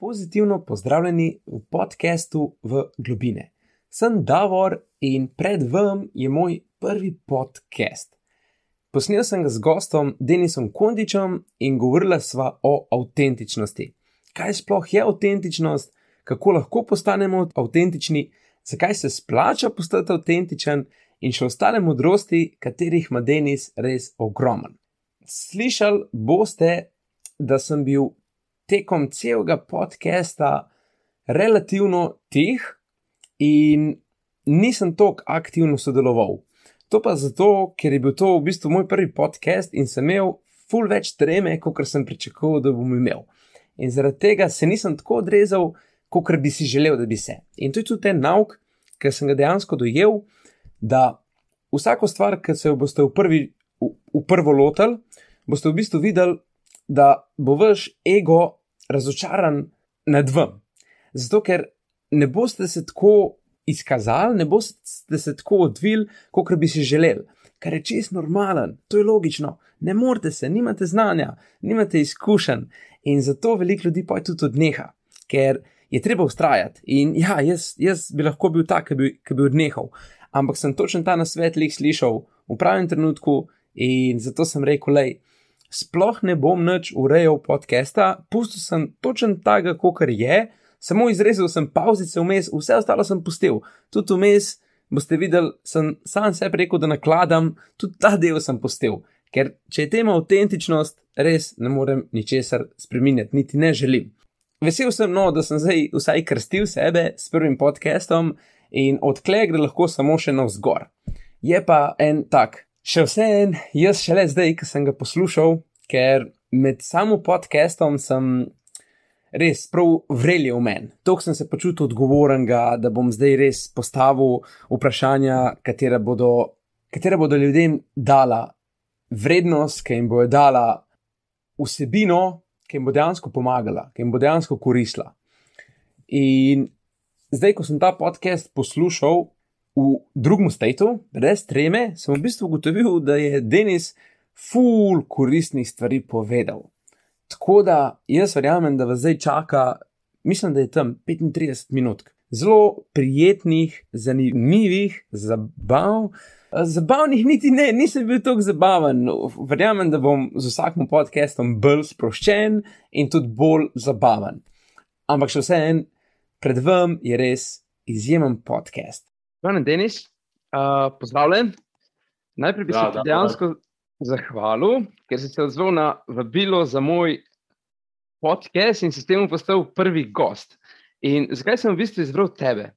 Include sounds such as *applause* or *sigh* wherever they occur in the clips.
pozitivno pozdravljeni v podkastu V globine. Sem Davor in pred vami je moj prvi podcast. Posnel sem ga z gostom Denisom Kondičem in govorila sva o avtentičnosti. Kaj sploh je avtentičnost, kako lahko postanemo avtentični, zakaj se splača postati avtentičen in še ostale modrosti, katerih ima Denis res ogromen. Slišali boste, da sem bil tekom celega podcasta relativno tih in nisem tako aktivno sodeloval. To pa zato, ker je bil to v bistvu moj prvi podcast in sem imel ful več treme, kot sem pričakoval, da bom imel. In zaradi tega se nisem tako odrezal, kot bi si želel, da bi se. In to je tudi ten nauk, ker sem ga dejansko dojel, da vsako stvar, ki se jo boste v, prvi, v, v prvo lotili, boste v bistvu videli, da bo vaš ego razočaran nad vami. Zato, ker ne boste se tako izkazali, ne boste se tako odvili, kot bi si želeli. Kar je čist normalen, to je logično. Ne morete se, nimate znanja, nimate izkušenj in zato veliko ljudi pa tudi odneha, ker je treba ustrajati. In ja, jaz, jaz bi lahko bil tak, ki bi, bi odnehal, ampak sem točno ta nasvet lih slišal v pravem trenutku in zato sem rekel, lej sploh ne bom več urejal podcasta, pustil sem točen tega, kot je, samo izrezal sem pauzice vmes, vse ostalo sem pustil. Tudi vmes boste videli, sem sam sebi rekel, da nakladam, tudi ta del sem pustil. Ker če je tema avtentičnost, res ne morem ničesar spremenjati, niti ne želim. Vesel sem, no, da sem zdaj vsaj krstil sebe s prvim podcastom in odklej gre lahko samo še navzgor. Je pa en tak Še vse en, jaz šele zdaj, ki sem ga poslušal, ker med samo podcastom sem res prav vrelil v meni. Tok sem se počutil odgovoren, da bom zdaj res postavil vprašanja, katera bodo, katera bodo ljudem dala vrednost, ki jim bojo dala vsebino, ki jim bo dejansko pomagala, ki jim bo dejansko koristila. In zdaj, ko sem ta podcast poslušal, v drugem statu, brez treme, sem v bistvu ugotovil, da je Denis ful koristnih stvari povedal. Tako da jaz verjamem, da vas zdaj čaka, mislim, da je tam 35 minut. Zelo prijetnih, zanimivih, zabav. Zabavnih niti ne, nisem bil tako zabaven. Verjamem, da bom z vsakim podcastom bolj sproščen in tudi bolj zabaven. Ampak še vseeno, pred vami je res izjemen podcast. Hvala, Denis. Uh, pozdravljen. Najprej bi se ti dejansko zahvalil, ker si se odzval na vabilo za moj podcast in si s tem postal prvi gost. In zakaj sem v bistvu izbral tebe?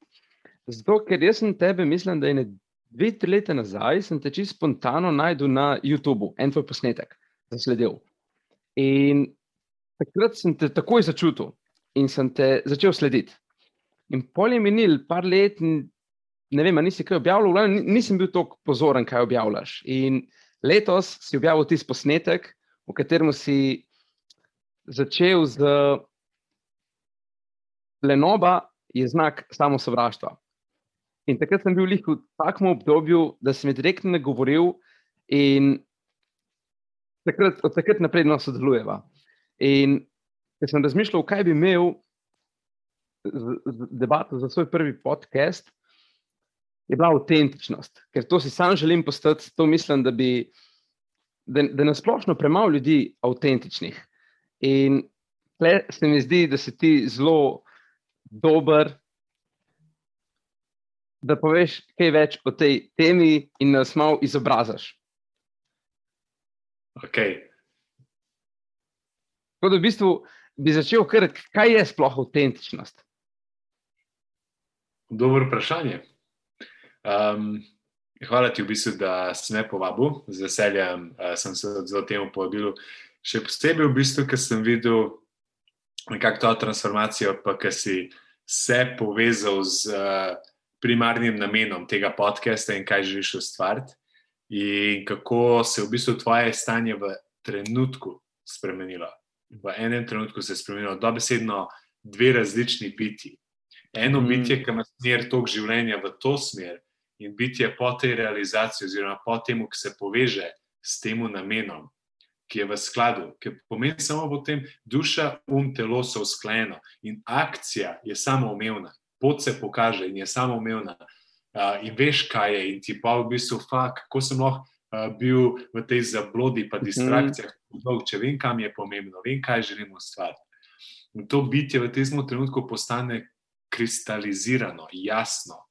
Zato, ker jaz sem tebe, mislim, da je ne dve, tri leta nazaj, sem te čisto spontano najdel na YouTubu, en tvoj posnetek, zasledil. In takrat sem te takoj začutil in sem te začel slediti. In pol je minil par let, ne vem, nisi kaj objavljal, nisem bil tako pozoren, kaj objavljaš. In letos si objavil tisti posnetek, v katerem si začel z lenoba, je znak samo sovraštva. In takrat sem bil v takem obdobju, da sem direktno ne govoril, in takrat, od takrat naprej no sodelujeva. In ker sem razmišljal, kaj bi imel z, z debato za svoj prvi podcast, je bila avtentičnost, ker to si sam želim postati. To mislim, da, bi, da, da na splošno premalo ljudi avtentičnih. In se mi zdi, da si ti zelo dober, da poveš kaj več o tej temi in nas malo izobražaš. Okay. Tako da v bistvu bi začel, kar, kaj je sploh avtentičnost? Dobro vprašanje. Um, hvala ti, v bistvu, da si me povabil, z veseljem uh, sem se odzval temu povabilu. Še posebej, v bistvu, ker sem videl nekako to transformacijo, pa ker si se povezal z uh, primarnim namenom tega podcasta in kaj želiš ustvariti, in kako se je v bistvu tvoje stanje v trenutku spremenilo. V enem trenutku se je spremenilo dobesedno dve različni biti. Eno mm. bitje, ki ima smer tok življenja v to smer, in bitje po tej realizaciji, oziroma po tem, ki se poveže s tem namenom, ki je v skladu, ki pomeni samo v tem, duša, um, telo so usklajeno in akcija je samoumevna, pot se pokaže in je samoumevna. Uh, in veš, kaj je, in ti pa v bistvu, fakt, kako sem lahko uh, bil v tej zablodi, pa mhm. distrakcijah, mm če vem, kam je pomembno, vem, kaj želimo ustvariti. In to bitje v tem trenutku postane kristalizirano, jasno,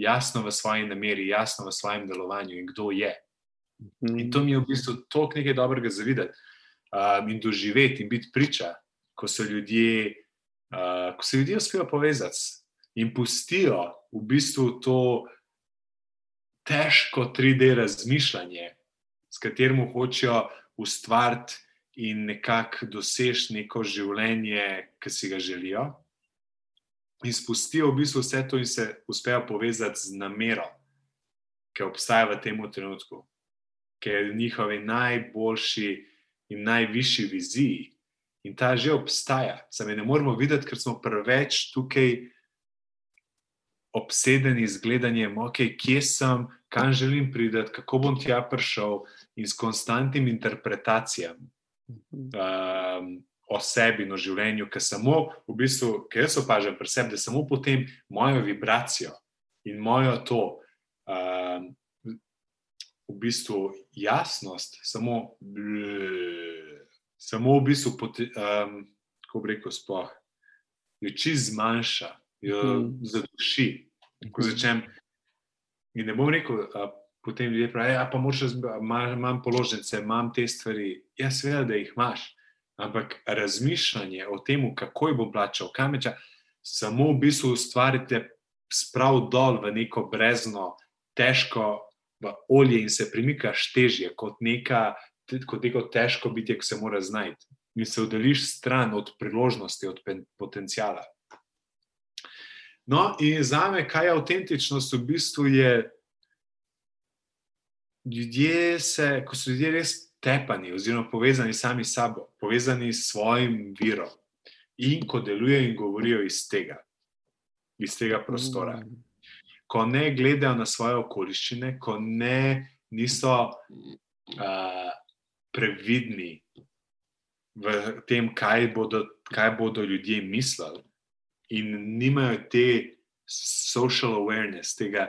jasno v svoji nameri, jasno v svojem delovanju in kdo je. In to mi je v bistvu toliko nekaj dobrega zavideti um, in doživeti in biti priča, ko se ljudje, uh, ko se ljudje uspejo povezati in pustijo v bistvu to težko 3D razmišljanje, s katerim hočejo ustvariti in nekako doseči neko življenje, ki si ga želijo. In spustijo v bistvu vse to, in se uspejo povezati z namero, ki obstaja v tem trenutku ki je v njihovi najboljši in najvišji viziji. In ta že obstaja, samo ne moramo videti, ker smo preveč tukaj obsedeni z gledanjem, okay, kje sem, kam želim priti, kako bom tja prišel, in s konstantnim interpretacijami um, o sebi in o življenju, ki samo v bistvu, ki jaz opažam pri sebi, da samo potem mojo vibracijo in mojo to. Um, v bistvu jasnost, samo, samo v bistvu, um, kako bi rekel, spoh, jo čist zmanjša, jo mm. zaduši. Ko začnem, in ne bom rekel, a, potem ljudje pravijo, ja, pa moraš, imam položnice, imam te stvari. Ja, seveda, da jih imaš, ampak razmišljanje o tem, kako jih bom plačal, kam je čas, samo v bistvu ustvarite sprav dol v neko brezno, težko v olje in se premikaš težje kot, neka, kot neko težko bitje, ki se mora znajti. In se oddališ stran od priložnosti, od potencijala. No, in za me, kaj je avtentičnost, v bistvu je, ljudje se, ko so ljudje res tepani, oziroma povezani sami s sabo, povezani s svojim virom in ko delujejo in govorijo iz tega, iz tega prostora. Mm ko ne gledajo na svoje okoliščine, ko ne, niso uh, previdni v tem, kaj bodo, kaj bodo ljudje mislili, in nimajo te social awareness, tega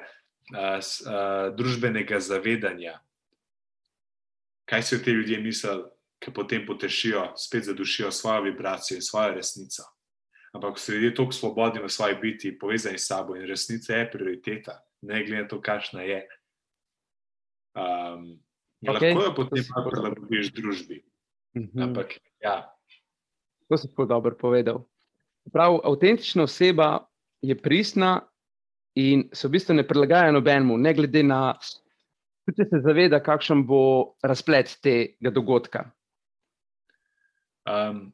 uh, uh, družbenega zavedanja, kaj si o te ljudje mislijo, ki potem potešijo, spet zadušijo svojo vibracijo in svojo resnico ampak so ljudje tako svobodni v svoji biti, povezani s sabo in resnica je prioriteta, ne glede na to, kakšna je. Um, okay. Lahko jo potem prilagodiš družbi. Mm -hmm. Ampak, ja. To si tako dobro povedal. Prav, avtentična oseba je pristna in se v bistvu ne prilagaja nobenemu, ne glede na to, če se zaveda, kakšen bo razplet tega dogodka. Um,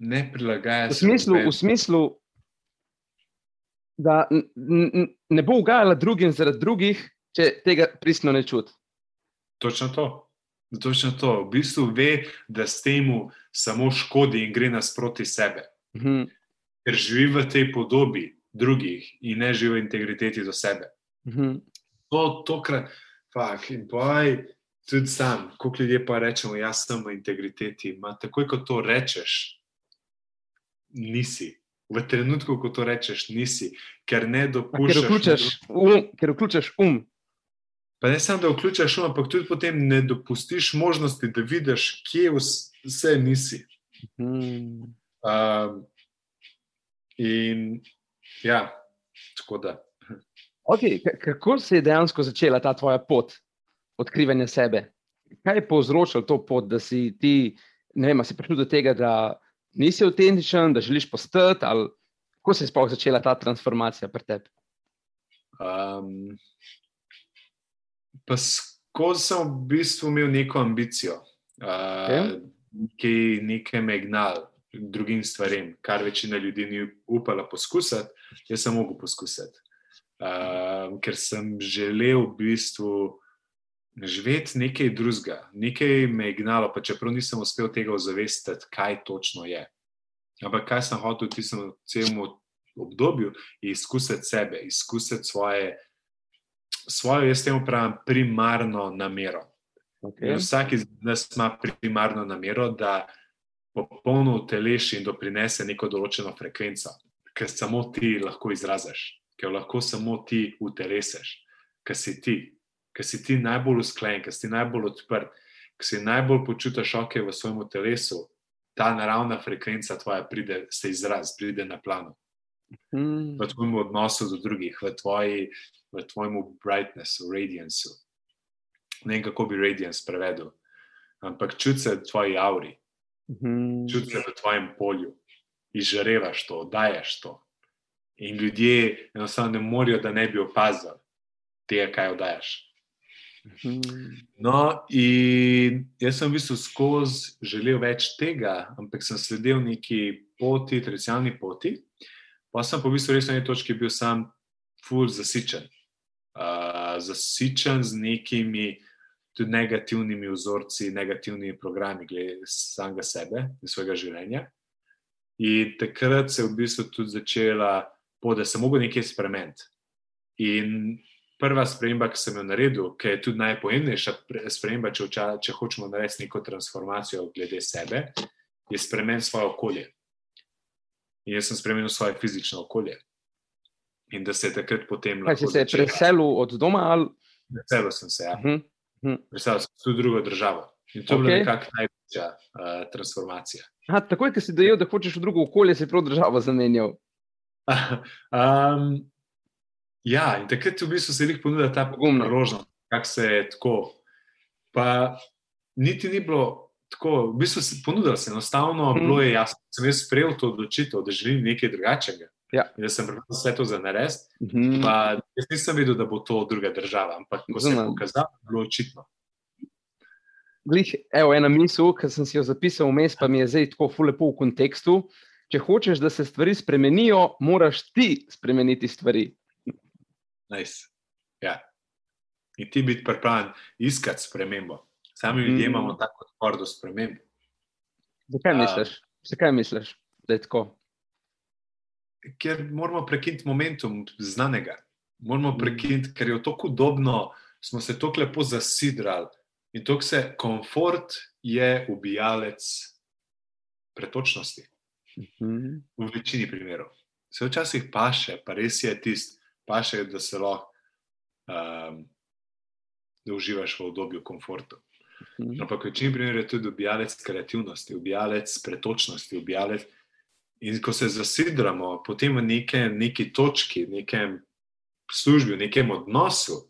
ne prilagaja v smislu, v smislu, da ne bo ugajala drugim zaradi drugih, če tega pristno ne čuti. Točno to. Točno to. V bistvu ve, da s tem samo škodi in gre nasproti sebe. Mhm. Ker živi v tej podobi drugih in ne živi v integriteti do sebe. Mhm. To je tokrat, fak, in poj, tudi sam, koliko ljudi pa rečemo, jaz sem v integriteti. Ma, takoj, ko to rečeš, nisi. V trenutku, ko to rečeš, nisi, ker ne dopuščaš. Ker vključaš um. Ker vključaš um. Pa ne samo, da vključaš um, ampak tudi potem ne dopustiš možnosti, da vidiš, kje vse nisi. Um, in ja, tako da. Okay, kako se je dejansko začela ta tvoja pot odkrivanja sebe? Kaj je povzročilo to pot, da si ti, ne vem, si prišel do tega, da nisi avtentičen, da želiš postati, ali kako se je sploh začela ta transformacija pri tebi? Um, pa skozi sem v bistvu imel neko ambicijo, uh, okay. ki nekaj me gnal drugim stvarem, kar večina ljudi ni upala poskusiti, jaz sem mogel poskusiti. Uh, ker sem želel v bistvu živeti nekaj drugega, nekaj me je gnalo, pa čeprav nisem uspel tega ozavestiti, kaj točno je. Ampak kaj sem hotel v tistem celem obdobju, je izkusiti sebe, izkusiti svoje, svojo, jaz temu pravim, primarno namero. Okay. Vsak iz nas ima primarno namero, da popolno uteleši in doprinese neko določeno frekvenco, ker samo ti lahko izraziš, ker lahko samo ti utelesiš, ker si ti, ker si ti najbolj usklen, ker si najbolj odprt, ker si najbolj počutiš oke v svojem telesu. Ta naravna frekvenca tvoja pride, se izraz, pride na plano. Mm. V tvojem odnosu do drugih, v, tvoji, v tvojem brightnessu, radiancu. Ne vem, kako bi radiance prevedel, ampak čuti se v tvoji auri, mm. čuti se v tvojem polju, izžarevaš to, oddajaš to. In ljudje enostavno ne morajo, da ne bi opazili tega, kaj oddajaš. Mhm. No, in jaz sem v bistvu skozi želel več tega, ampak sem sledil neki poti, tradicionalni poti. Pa sem po v bistvu res na neki točki bil sam ful zasičen. Uh, zasičen z nekimi tudi negativnimi vzorci, negativnimi programi, glede samega sebe in svojega življenja. In takrat se je v bistvu tudi začela pot, da sem mogel nekaj spremeniti. In prva sprememba, ki sem jo naredil, ki je tudi najpomembnejša sprememba, če, če hočemo narediti neko transformacijo glede sebe, je spremeniti svoje okolje. In jaz sem spremenil svoje fizično okolje. In da se je takrat potem lahko. Kaj si se preselil od doma? Ali... Preselil sem se, ja. Uh mhm. -huh. Hm. Predstavljal sem tudi drugo državo. In to okay. je bila nekakšna največja uh, transformacija. Aha, takoj, ko si dojel, da hočeš v drugo okolje, si prav državo zamenjal. *laughs* um, ja, in takrat v bistvu se jih ponuja ta pogumna rožna, kako se je tako. Pa niti ni bilo tako, v bistvu se ponudil, enostavno hmm. bilo je jasno, sem jaz sprejel to odločitev, da želim nekaj drugačnega. Ja. Da sem pripravljen vse to za narediti. Mm -hmm. Jaz nisem videl, da bo to druga država, ampak ko sem pokazal, je bilo očitno. Glih, evo, ena misel, ki sem si jo zapisal vmes, pa mi je zdaj tako fulepo v kontekstu. Če hočeš, da se stvari spremenijo, moraš ti spremeniti stvari. Nice. Ja. In ti biti pripravljen iskati spremembo. Sami ljudje mm. imamo tako odpor do sprememb. Zakaj misliš, uh, Zakaj misliš da je tako? ker moramo prekiniti momentum znanega. Moramo mm. prekiniti, ker je to udobno, smo se tako lepo zasidrali in to, se komfort je ubijalec pretočnosti. Mhm. V večini primerov. Se včasih paše, pa res je tisti, paše, da se lahko um, da uživaš v obdobju komforta. Mhm. Ampak v večini primerov je tudi ubijalec kreativnosti, ubijalec pretočnosti, ubijalec. In ko se zasidramo, potem v neke, neki točki, nekem službi, v nekem odnosu,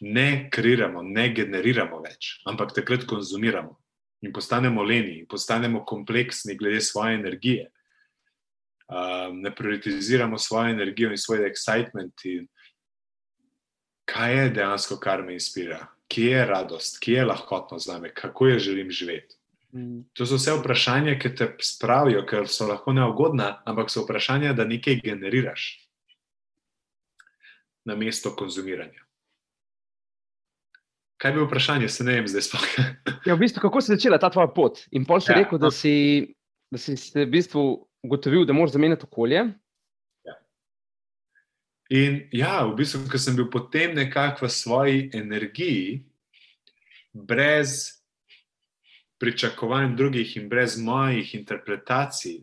ne kreiramo, ne generiramo več, ampak takrat konzumiramo in postanemo leni, in postanemo kompleksni glede svoje energije. Um, ne prioritiziramo svojo energijo in svoj excitement. In kaj je dejansko, kar me inspira, kje je radost, kje je lahkotnost za me, kako jo želim živeti. To so vse vprašanja, ki te spravijo, ker so lahko neugodna, ampak so vprašanja, da nekaj generiraš na mesto konzumiranja. Kaj bi vprašanje, se ne vem, zdaj sploh. ja, v bistvu, kako je začela ta tvoja pot? In pol si ja, rekel, da no. si, da si v bistvu ugotovil, da moraš zamenjati okolje. Ja. In ja, v bistvu, ker sem bil potem nekako v svoji energiji, brez pričakovanj drugih in brez mojih interpretacij,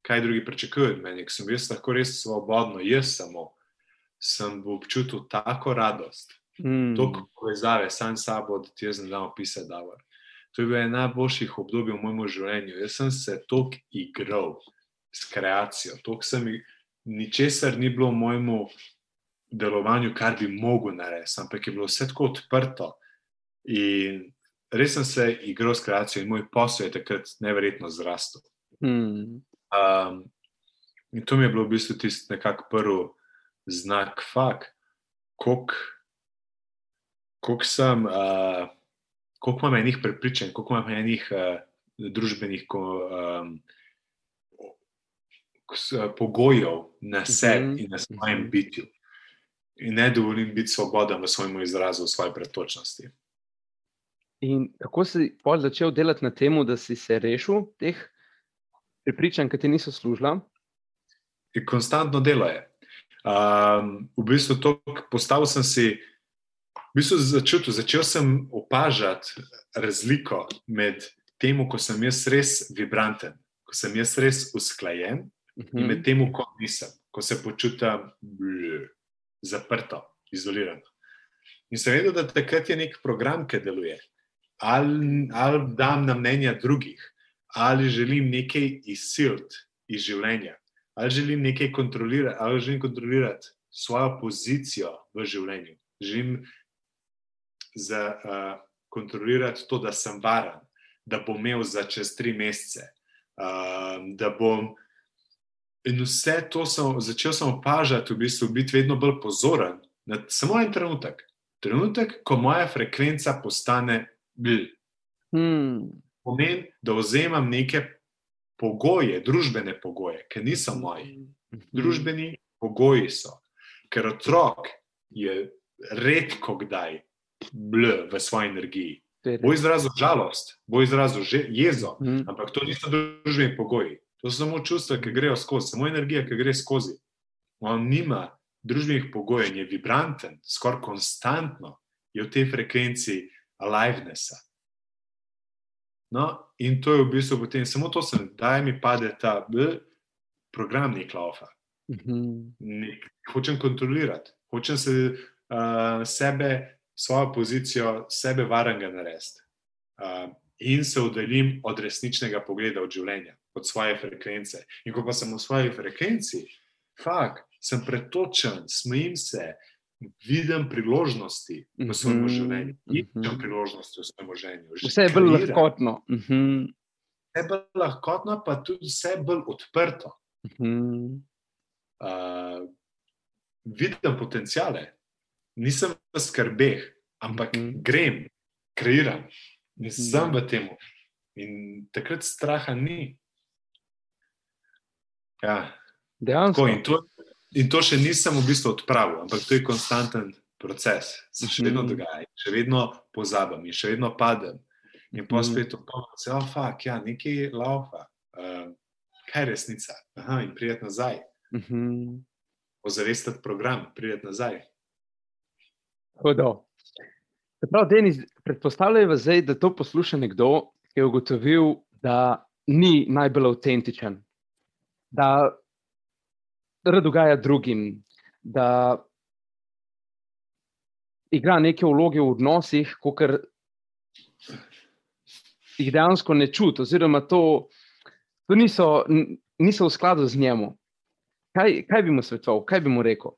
kaj drugi pričakujejo od mene, ker sem jaz lahko res svobodno, jaz samo sem občutil tako radost, mm. toliko povezave sam s sabo, da ti jaz ne znam opisati. To je bilo eno najboljših obdobij v mojem življenju. Jaz sem se toliko igral s kreacijo, toliko sem ničesar ni bilo v mojem delovanju, kar bi mogel narediti, ampak je bilo vse tako odprto. In res sem se igral s kreacijo in moj posel je takrat neverjetno zrastel. Hmm. Um, in to mi je bilo v bistvu tisti nekakšen prvi znak, fakt, koliko sem, uh, koliko imam enih prepričanj, koliko imam enih uh, družbenih um, pogojev na sebi mm -hmm. in na svojem -hmm. bitju. In ne dovolim biti svoboden v svojem izrazu, v svoji pretočnosti. In kako si pol začel delati na tem, da si se rešil teh prepričanj, ki ti niso služila? Konstantno delo je. Um, v bistvu to, postavil sem si V bistvu začutil, začel sem opažati razliko med tem, ko sem jaz res vibranten, ko sem jaz res usklajen, uh -huh. in med mhm. tem, ko nisem, ko se počutim zaprto, izolirano. In sem vedel, da takrat je nek program, ki deluje. Ali, ali dam na mnenja drugih, ali želim nekaj izsiliti iz življenja, ali želim nekaj kontrolirati, ali želim kontrolirati svojo pozicijo v življenju. Želim za, uh, kontrolirati to, da sem varen, da bom imel za čez tri mesece. Uh, da bom. In vse to sem začel sem opažati, v bistvu biti vedno bolj pozoren na samo en trenutek. Trenutek, ko moja frekvenca postane bil. Hmm. Pomeni, da vzemam neke pogoje, družbene pogoje, ki niso moji. Hmm. Družbeni pogoji so, ker otrok je redko kdaj bl v svoji energiji. Bo izrazil žalost, bo izrazil jezo, mm. ampak to niso družbeni pogoji. To so samo čustva, ki grejo skozi, samo energija, ki gre skozi. On nima družbenih pogojev, je vibranten, skoraj konstantno je v tej frekvenci alivenessa. No, in to je v bistvu potem samo to, da mi pade ta b, program nek laufa. Mm -hmm. Hočem kontrolirati, hočem se uh, sebe svojo pozicijo sebe varnega narediti uh, in se oddaljim od resničnega pogleda od življenja, od svoje frekvence. In ko pa sem v svoji frekvenci, fakt, sem pretočen, smejim se, vidim priložnosti v svojem mm -hmm. življenju, vidim mm -hmm. priložnosti v svojem življenju. Vse je bolj lahkotno. Mm -hmm. Vse je bolj lahkotno, pa tudi vse bolj odprto. Mm -hmm. uh, vidim potencijale, nisem v skrbeh, ampak mm grem, kreiram, nisem mm -hmm. v tem. In takrat straha ni. Ja. Tako, in, to, in to še nisem v bistvu odpravil, ampak to je konstanten proces, se še vedno mhm. dogaja, še vedno pozabim in še vedno padem. In pa mhm. spet opomnim, da oh, je ja, nekaj laufa, uh, kaj je resnica. Aha, in prijeti nazaj. Mm -hmm. Ozavestiti program, prijeti nazaj. Hudo. Prav, Denis, predpostavljaj, zdaj, da to posluša nekdo, ki je ugotovil, da ni najbolj avtentičen, da rad dogaja drugim, da igra neke vloge v odnosih, kot jih dejansko ne čuti, oziroma to, to niso, niso v skladu z njemu. Kaj, kaj bi mu svetoval, kaj bi mu rekel?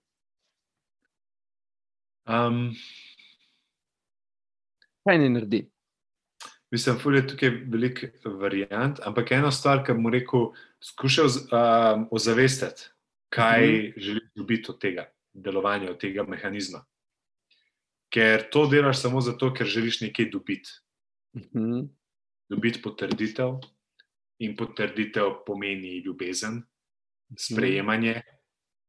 Um, kaj ne naredi? Mislim, da je tukaj veliko variant, ampak ena stvar, ki mu rekel, skušal um, ozavestiti, kaj mm -hmm. želiš dobiti od tega delovanja, od tega mehanizma. Ker to delaš samo zato, ker želiš nekaj dobiti. Mm -hmm. Dobiti potrditev, in potrditev pomeni ljubezen, mhm. sprejemanje,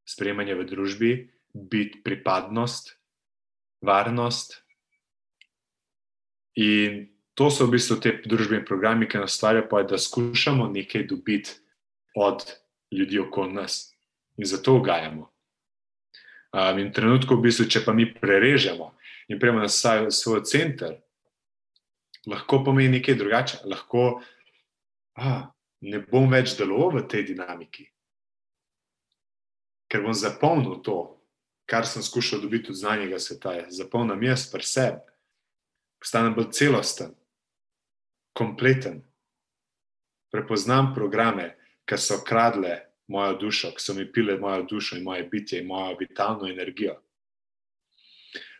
sprejemanje v družbi, biti pripadnost, varnost. In to so v bistvu te družbeni programi, ki nas stvarjajo, da skušamo nekaj dobiti od ljudi okoli nas in zato ugajamo. Um, in trenutko, v bistvu, če pa mi prerežemo in prejmemo na svoj center, lahko pomeni nekaj drugače. Lahko a, ne bom več deloval v tej dinamiki, ker bom zapolnil to, kar sem skušal dobiti od znanjega sveta, je zapolnjen jaz, pa sebe, postanem bolj celosten, kompleten. Prepoznam programe, ki so kradle mojo dušo, ki so mi pile mojo dušo in moje bitje in mojo vitalno energijo.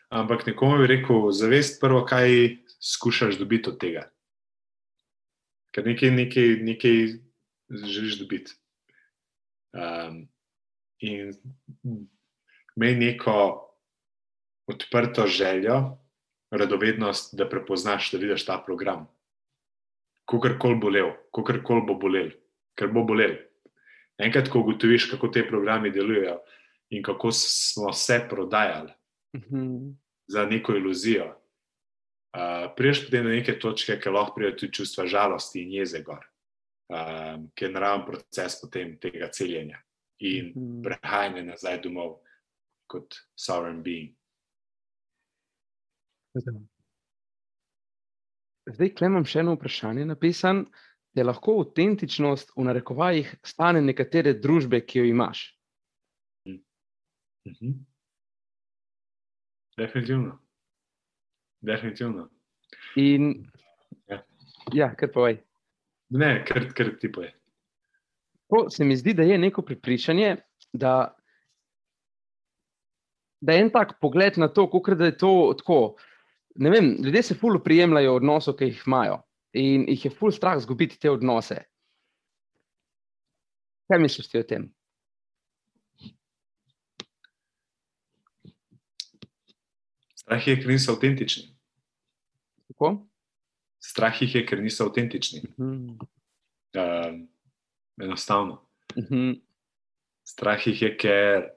Ampak nekomu bi rekel, zavest prvo, kaj skušaš dobiti od tega. Ker nekaj, nekaj, nekaj želiš dobiti. Um, in imej neko odprto željo, radovednost, da prepoznaš, da vidiš ta program. Kakorkoli bolel, kakorkoli bo bolel, ker bo bolel. Enkrat, ko ugotoviš, kako te programi delujejo in kako smo se prodajali uh mhm. -huh. za neko iluzijo, uh, priješ potem do neke točke, ki lahko pridejo tudi čustva žalosti in jeze gor, uh, ki je naraven proces potem tega celjenja in uh mhm. -huh. prehajanja nazaj domov kot sovereign being. Zdaj, klem imam še eno vprašanje napisan. Je lahko avtentičnost v narekovajih stane nekatere družbe, ki jo imaš? Mhm. Definitivno. Definitivno. In, Ja. ja, kar povej. Ne, ker, ker ti poje. To se mi zdi, da je neko prepričanje, da, da je en tak pogled na to, kot da je to tako. Ne vem, ljudje se fully prijemljajo odnosov, ki jih imajo, in jih je fully strah izgubiti te odnose. Kaj misliš ti o tem? Strah je, ker niso avtentični. Tako? Strah jih je, ker niso avtentični. Mhm. Um, enostavno. Mhm. Strah jih je, ker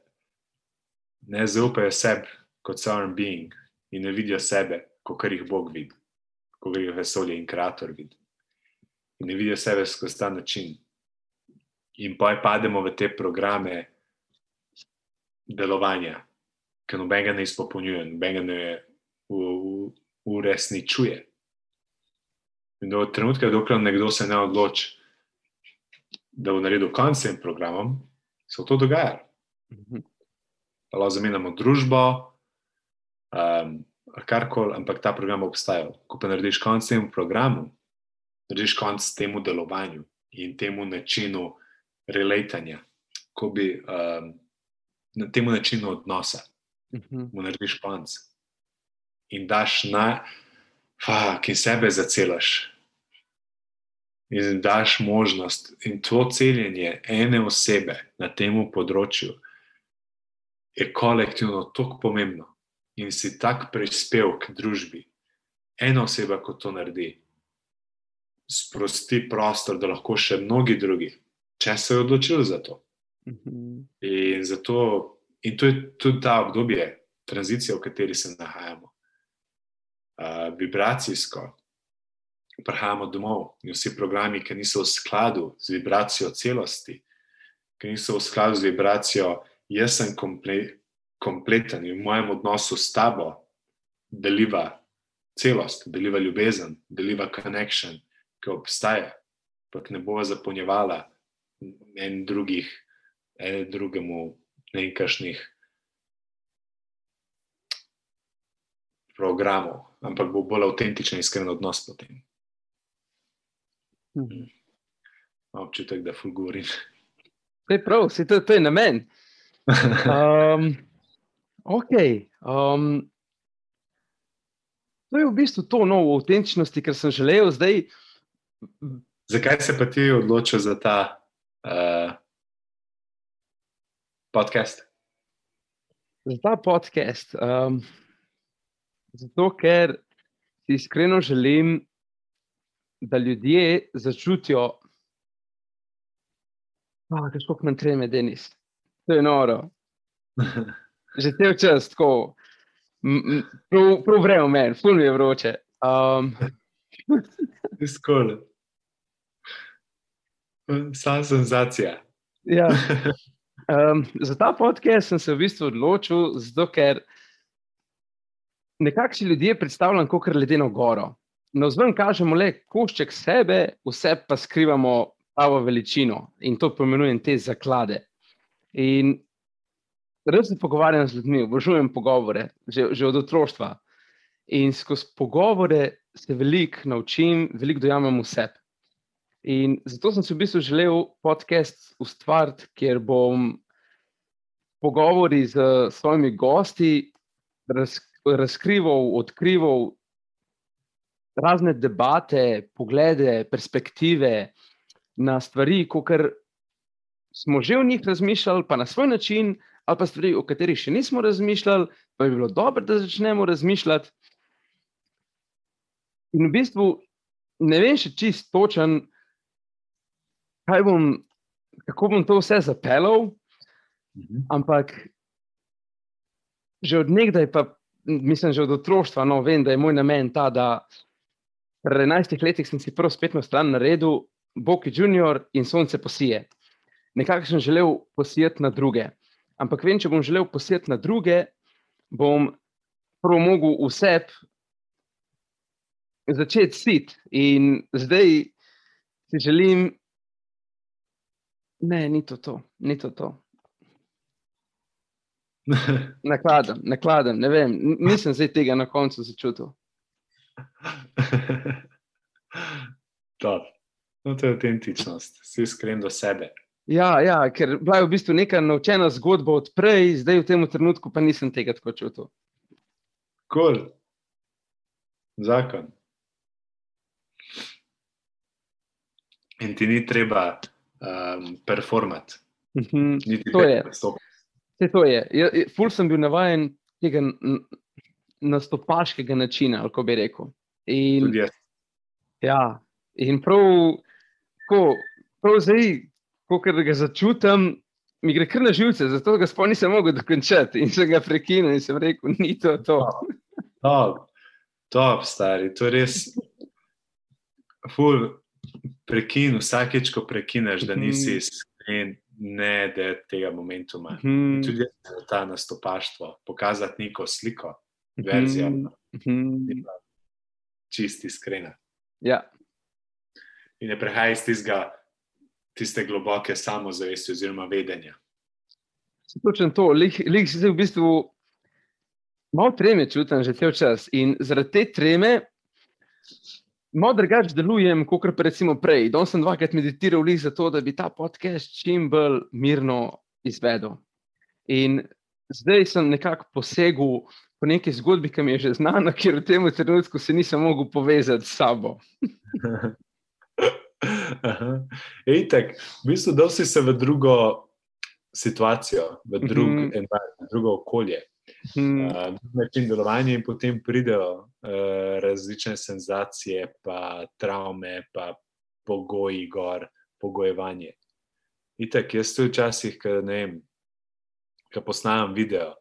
ne zaupajo sebi kot sovereign being in ne vidijo sebe, kot jih Bog vidi, kot jih vesolje in Kreator vidi. In ne vidijo sebe skozi ta način. In pa pademo v te programe delovanja, ki nobenega ne izpopolnjuje, nobenega ne uresničuje. In do trenutka, dokler nekdo se ne odloči, da bo naredil konec s tem programom, se to dogaja. Mhm. Pa lahko zamenjamo družbo, um, karkoli, ampak ta program bo obstajal. Ko pa narediš konec temu programu, narediš konec temu delovanju in temu načinu relatanja, ko bi um, na temu načinu odnosa, Mhm. mu narediš konec in daš na, fak, in sebe zacelaš. In daš možnost, in to celjenje ene osebe na tem področju je kolektivno tako pomembno in si tak prispevek družbi. Ena oseba, ko to naredi, sprosti prostor, da lahko še mnogi drugi, če se je odločili za to. In, zato, in to je tudi ta obdobje, tranzicija, v kateri se nahajamo. Uh, vibracijsko prihajamo domov in vsi programi, ki niso v skladu z vibracijo celosti, ki niso v skladu z vibracijo, jaz sem komple, kompleten in v mojem odnosu s tabo deliva celost, deliva ljubezen, deliva connection, ki obstaja, pa ne bova zapolnjevala en drugih, en drugemu nekakšnih programov, ampak bo bolj avtentičen, iskren odnos potem. Mhm. Občutek, da ful govorim. To je prav, to, to je namen. Um, ok. Um, to je v bistvu to novo avtentičnosti, kar sem želel. Zdaj, Zakaj se pa ti odločil za ta uh, podcast? za ta podcast. Um, zato, ker si iskreno želim, da ljudje začutijo, oh, kako nam treme, Denis. To je noro. Že cel čas tako, prav, prav vreme meni, ful mi je vroče. Um, *laughs* Skoro. Sam senzacija. ja. *laughs* um, za ta podcast sem se v bistvu odločil, zato ker nekako si ljudje predstavljam kot ledeno goro. Na vzven kažemo le košček sebe, vse pa skrivamo pravo veličino in to pomenujem te zaklade. In res se pogovarjam z ljudmi, obožujem pogovore, že, že od otroštva. In skozi pogovore se veliko naučim, veliko dojamem vse. In zato sem si v bistvu želel podcast ustvariti, kjer bom pogovori z svojimi gosti raz, razkrival, odkrival razne debate, poglede, perspektive na stvari, kot smo že o njih razmišljali, pa na svoj način, ali pa stvari, o katerih še nismo razmišljali, pa bi bilo dobro, da začnemo razmišljati. In v bistvu ne vem še čist točen, bom, kako bom to vse zapeljal, ampak že od nekdaj, pa mislim, že od otroštva, no, vem, da je moj namen ta, da pri 11 letih sem si prvo spletno stran naredil, Boki Junior in Sonce posije. Nekako sem želel posijeti na druge. Ampak vem, če bom želel posijeti na druge, bom prvo mogel vse začeti sit. In zdaj si želim, ne, ni to to, ni to. to. *laughs* Nakladam, nakladam, ne vem, nisem zdaj tega na koncu začutil. *laughs* to. No, to je avtentičnost, si iskren do sebe. Ja, ja, ker bila je v bistvu neka naučena zgodba od prej, zdaj v tem trenutku pa nisem tega tako čutil. Kul, cool. zakon. In ti ni treba um, performati. Mm -hmm. To je. Vse to je. Ja, ful sem bil navaden tega nastopaškega načina, kako bi rekel. In, ja, in prav, ko, prav zdaj, ko ga začutim, mi gre kar na živce, zato ga sploh nisem mogel dokončati in se ga prekinil in sem rekel, ni to to. Top, top stari, to je res. Ful, prekin, vsakeč, ko prekineš, da nisi mhm. iskren, ne da je tega momentu. Hmm. Tudi ta nastopaštvo, pokazati neko sliko, verzijo, hmm. čisti iskrena. Ja. In ne prehaja iz tistega, tiste globoke samozavesti oziroma vedenja. Točno to, lik si v bistvu malo treme čutim že cel čas in zaradi te treme malo drugače delujem, kot pa recimo prej. Danes sem dvakrat meditiral za to, da bi ta podcast čim bolj mirno izvedel. In zdaj sem nekako posegel po neki zgodbi, ki mi je že znana, *laughs* ker v tem trenutku se nisem mogel povezati s sabo. *laughs* Ej, tak, v bistvu, da si se v drugo situacijo, v drug, mm -hmm. environment, drugo okolje hmm. uh, način delovanja, in potem pridejo uh, različne senzacije, pa travme, pa pogoji, gor, pogojevanje. Itek, jaz tudi včasih, ki posnamem video,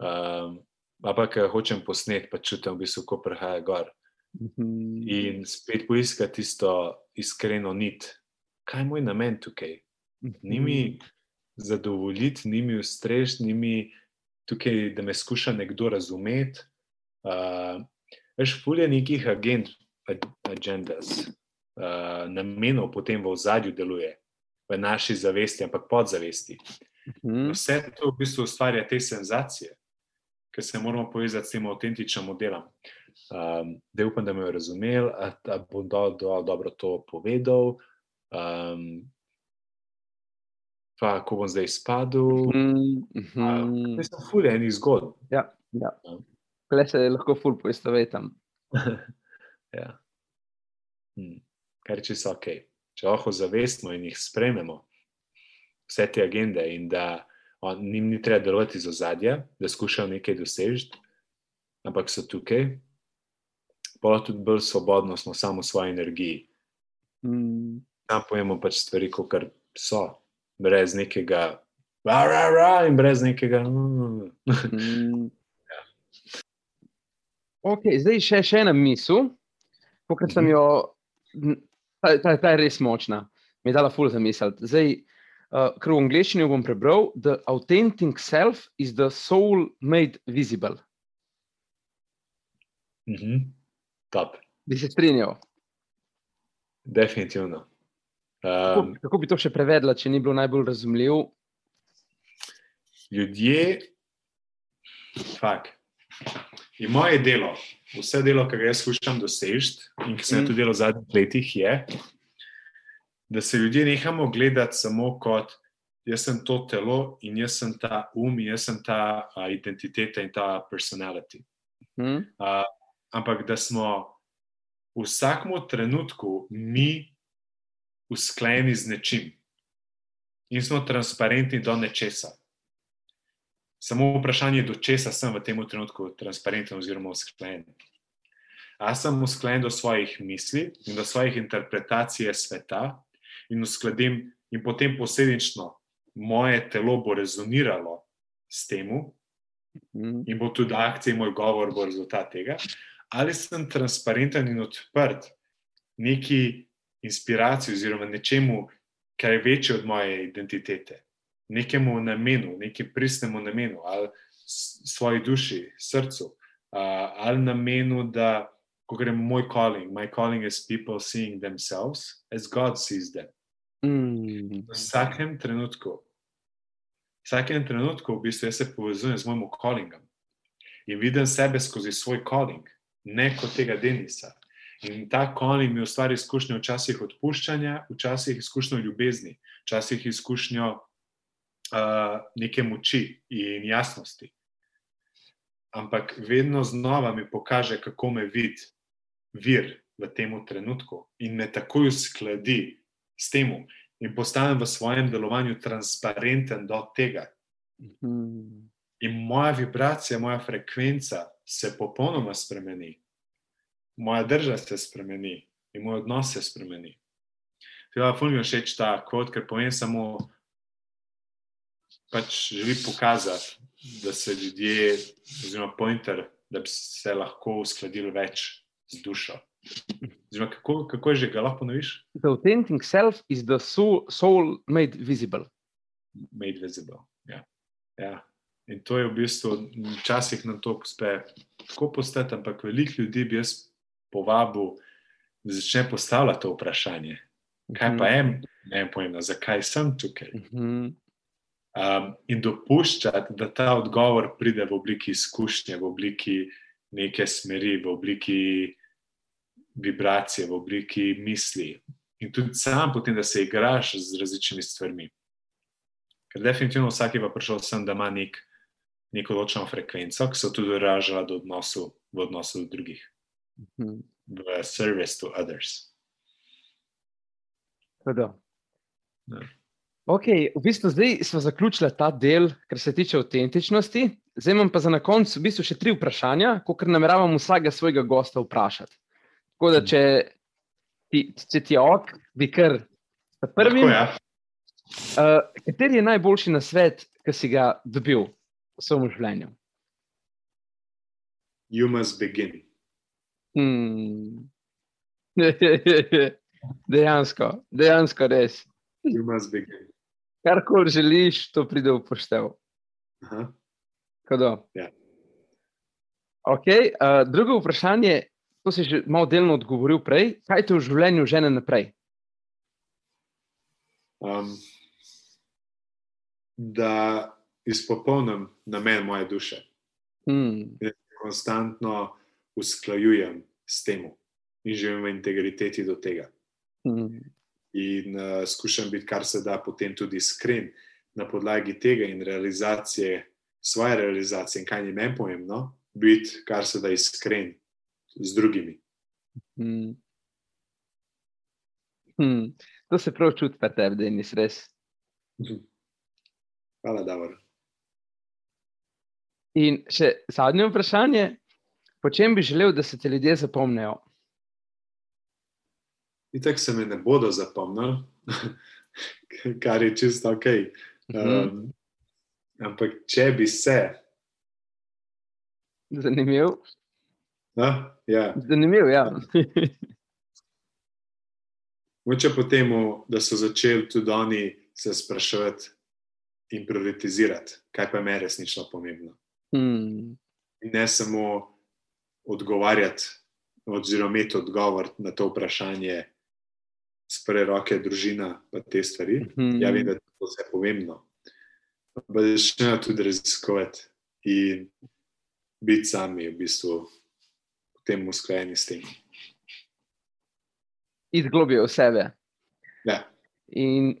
um, pa ki hočem posnet, pa čutim, v bistvu, ko prihaja gor. Hmm. In spet poiskati tisto iskreno nit, kaj je moj namen tukaj. Ni mi mhm. zadovoljiti, ni mi ustrežiti, ni mi tukaj, da me skuša nekdo razumeti. Uh, veš, fulje nekih agent, agendas, uh, namenov potem v ozadju deluje, v naši zavesti, ampak podzavesti. Mhm. Vse to v bistvu ustvarja te senzacije, ki se moramo povezati s tem avtentičnim modelom. Um, da upam, da me je razumel, da bom do, do, dobro to povedal. Um, pa ko bom zdaj spadal. Mm -hmm. uh, sem fulj enih zgodb. Ja, ja. Le se lahko fulj poistovetam. *laughs* ja. hmm. Kar če so ok. Če lahko zavestimo in jih sprememo, vse te agende, in da on, njim ni treba delovati iz ozadja, da skušajo nekaj doseči, ampak so tukaj, pa tudi bolj svobodno smo samo v svoji energiji. Mm. Tam pojemo pač stvari, kot so brez nekega, ra, ra, ra, in brez nekega. Mm. ja. okay, zdaj še, še ena misel, ki sem mhm. jo, ta, ta, ta je res močna, mi je dala ful za misel. Zdaj, uh, ker v angleščini bom prebral: The authentic self is the soul made visible. Mm -hmm. Top. Bi se strinjal? Definitivno. Kako, um, kako bi to še prevedla, če ni bilo najbolj razumljivo? Ljudje, fak. In moje delo, vse delo, ki ga jaz skušam doseči in ki sem mm. tudi delal v zadnjih letih, je, da se ljudje nehamo gledati samo kot jaz sem to telo in jaz sem ta um, in jaz sem ta uh, identiteta in ta personality. Mm. Uh, ampak da smo v vsakem trenutku mi usklajeni z nečim in smo transparentni do nečesa. Samo vprašanje je, do česa sem v tem trenutku transparenten oziroma usklajen. A sem usklajen do svojih misli in do svojih interpretacij sveta in uskladim, in potem posledično moje telo bo rezoniralo s tem, mhm. in bo tudi akcija, moj govor, bo rezultat tega. Ali sem transparenten in odprt neki inspiraciji oziroma nečemu, kar je večje od moje identitete, nekemu namenu, nekem pristnemu namenu ali svoji duši, srcu, ali namenu, da ko grem moj calling. My calling is people seeing themselves as God sees them. Mm. V vsakem trenutku, v vsakem trenutku, v bistvu, jaz se povezujem z mojim callingom in vidim sebe skozi svoj calling, ne kot tega Denisa. In ta calling mi ustvari izkušnjo včasih odpuščanja, včasih izkušnjo ljubezni, včasih izkušnjo uh, neke moči in jasnosti. Ampak vedno znova mi pokaže, kako me vidi vir v tem trenutku in me takoj uskladi s tem, in postanem v svojem delovanju transparenten do tega. Mm. In moja vibracija, moja frekvenca se popolnoma spremeni, moja drža se spremeni in moj odnos se spremeni. Teda, fulmin je všeč ta kvot, ker povem samo, pač želi pokazati, da se ljudje, oziroma pointer, da bi se lahko uskladili več z dušo. Oziroma, kako, kako je že, ga lahko ponoviš? The authentic self is the soul, soul made visible. Made visible. Ja. Ja. In to je v bistvu, včasih nam to uspe tako postati, ampak veliko ljudi bi jaz povabil, da začne postavljati to vprašanje. Kaj pa je, ne vem, pojemno, zakaj sem tukaj? Mhm. Um, in dopuščati, da ta odgovor pride v obliki izkušnje, v obliki neke smeri, v obliki vibracije, v obliki misli. In tudi sam potem, da se igraš z različnimi stvarmi. Ker definitivno vsak je pa prišel sem, da ima nek, neko določeno frekvenco, ki se tudi raža do odnosu, v odnosu do drugih, Mhm. v service to others. Tako. Ja. Ok, v bistvu zdaj smo zaključili ta del, kar se tiče avtentičnosti. Zdaj imam pa za na koncu v bistvu še tri vprašanja, kot nameravam vsakega svojega gosta vprašati. Tako da, če ti, če ti je ok, bi kar. Tako, ja. Uh, kateri je najboljši na svet, ki si ga dobil v svojem življenju? You must begin. Hmm. *laughs* dejansko, dejansko res. You must begin. Karkoli želiš, to pride v poštev. Ja. Okay, uh, drugo vprašanje, to si že malo delno odgovoril prej. Kaj te v življenju žene naprej? Um, da izpopolnim namen moje duše. Hmm. konstantno usklajujem s tem in živim v integriteti do tega. Hmm. In uh, skušam biti, kar se da, potem tudi iskren na podlagi tega in realizacije, svoje realizacije, in kaj je meni pomembno, biti, kar se da, iskren z drugimi. Hmm. Hmm. To se prav čuti, pa tebi, da nisi res. Hvala, Davor. In še zadnje vprašanje, po čem bi želel, da se te ljudje zapomnijo? Itak se me ne bodo zapomnili, *laughs* kar je čisto ok. Um, ampak če bi se, Zanimiv. no, ja, Zanimiv, ja. *laughs* moče po tem, da so začeli tudi oni se spraševati in prioritizirati, kaj pa je meni resnično pomembno. Hmm. In ne samo odgovarjati, oziroma imeti odgovor na to vprašanje z prve roke, družina, pa te stvari. Mhm. Ja, vem, da je to vse pomembno. Pa začnejo tudi raziskovati in biti sami, v bistvu, potem usklajeni s tem. Izglobijo sebe. Ja. In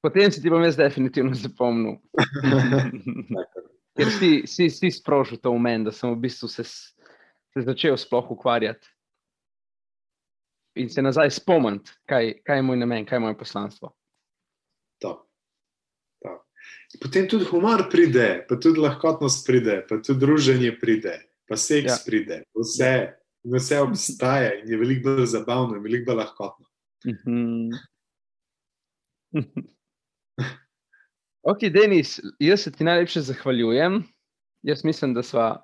potem si ti bom jaz definitivno zapomnil. *laughs* *laughs* Ker si, si, si sprožil to v meni, da sem v bistvu se, se začel sploh ukvarjati. In se nazaj spomniti, kaj, kaj je moj namen, kaj je moje poslanstvo. Top. Top. Potem tudi humor pride, pa tudi lahkotnost pride, pa tudi druženje pride, pa seks Ja. pride. Vse, vse obstaja in je veliko bolj zabavno in veliko bolj lahkotno. Mhm. Ok, Denis, jaz se ti najlepše zahvaljujem. Jaz mislim, da smo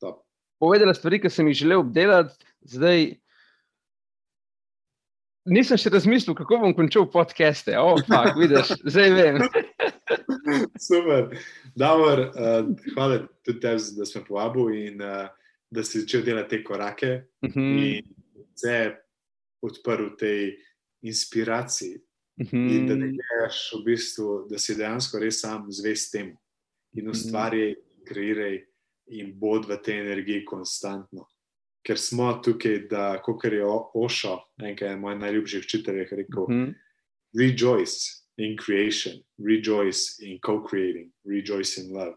Top. povedali stvari, ki sem jih želel obdelati. Zdaj, nisem še razmislil, kako bom končal podcaste. Oh, fuck, vidiš, zdaj vem. *laughs* Super. Davor, uh, hvala tudi tebi, da si me povabil in uh, da si začel delati te korake uh Mhm. -huh. in se odprl tej inspiraciji. Mhm. In da ne gledaš v bistvu, da si dejansko res sam zvest temu in ustvarjaj, kreiraj in bod v tej energiji konstantno. Ker smo tukaj, da, kot je Ošo, enkrat moj najljubših učiteljev, rekel: Mhm. rejoice in creation, rejoice in co-creating, rejoice in love.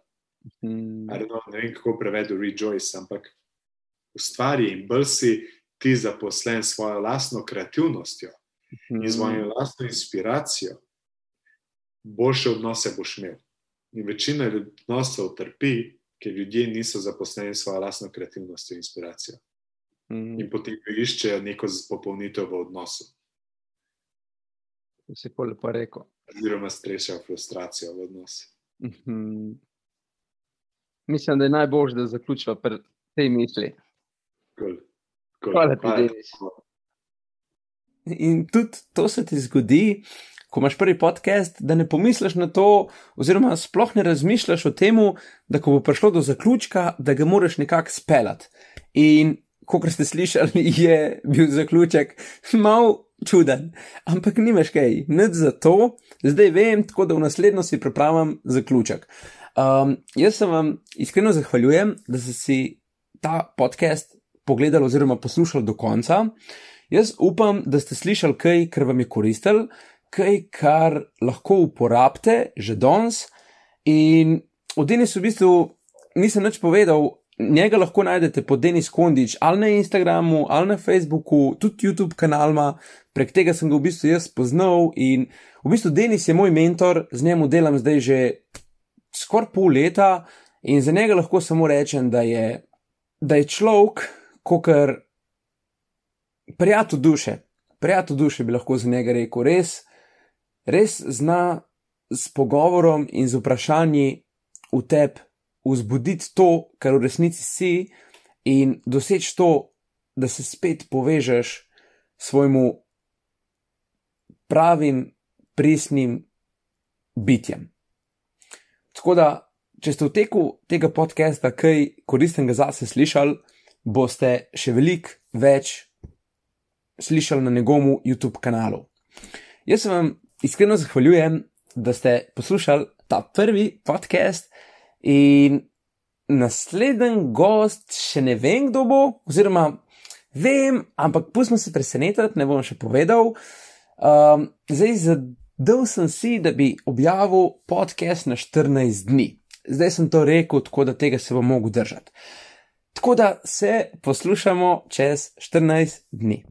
Mhm. I don't know, ne vem, kako prevedu rejoice, ampak ustvari in bolj si ti zaposlen s svojo lastno kreativnostjo in svojo lastno inspiracijo, boljše odnose boš imel. In večina odnosov trpi, ker ljudje niso zaposleni s svojo lastno kreativnostjo in inspiracijo. Mhm. In potem iščejo neko popolnitev v odnosu, To si pa lepo rekel. oziroma strešajo frustracijo v odnosu. Mhm. Mislim, da je najbolj, da zaključiva pri tej misli. Cool. Cool. Hvala ti, Denis. In tudi to se ti zgodi, ko imaš prvi podcast, da ne pomisliš na to, oziroma sploh ne razmišljaš o tem, da ko bo prišlo do zaključka, da ga moraš nekako speljati. In kot ste slišali, je bil zaključek mal čuden, ampak nimaš kaj, nič za to, zdaj vem, tako da v naslednjo si pripravim zaključek. Um, jaz se vam iskreno zahvaljujem, da ste si ta podcast pogledali oziroma poslušali do konca. Jaz upam, da ste slišali kaj, kar vam je koristil, kaj, kar lahko uporabite že danes. In o Denisu v bistvu nisem nič povedal, njega lahko najdete pod Denis Kondič ali na Instagramu, ali na Facebooku, tudi YouTube kanalma, prek tega sem ga v bistvu jaz spoznal in v bistvu Denis je moj mentor, z njim delam zdaj že skoraj pol leta in za njega lahko samo rečem, da je, da je človek, kot prijatelj duše, prijatelj duše bi lahko za njega rekel, res, res zna s pogovorom in z vprašanji v tebi vzbuditi to, kar v resnici si, in doseči to, da se spet povežeš s svojim pravim, pristnim bitjem. Tako da, če ste v teku tega podcasta kaj koristnega zase slišali, boste še veliko več slišali na njegovem YouTube kanalu. Jaz se vam iskreno zahvaljujem, da ste poslušali ta prvi podcast in naslednji gost, še ne vem, kdo bo, oziroma vem, ampak pustimo se presenetiti, ne bom še povedal. Um, zdaj, zadal sem si, da bi objavil podcast na 14 dni. Zdaj sem to rekel, tako da tega se bom mogel držati. Tako da se poslušamo čez 14 dni.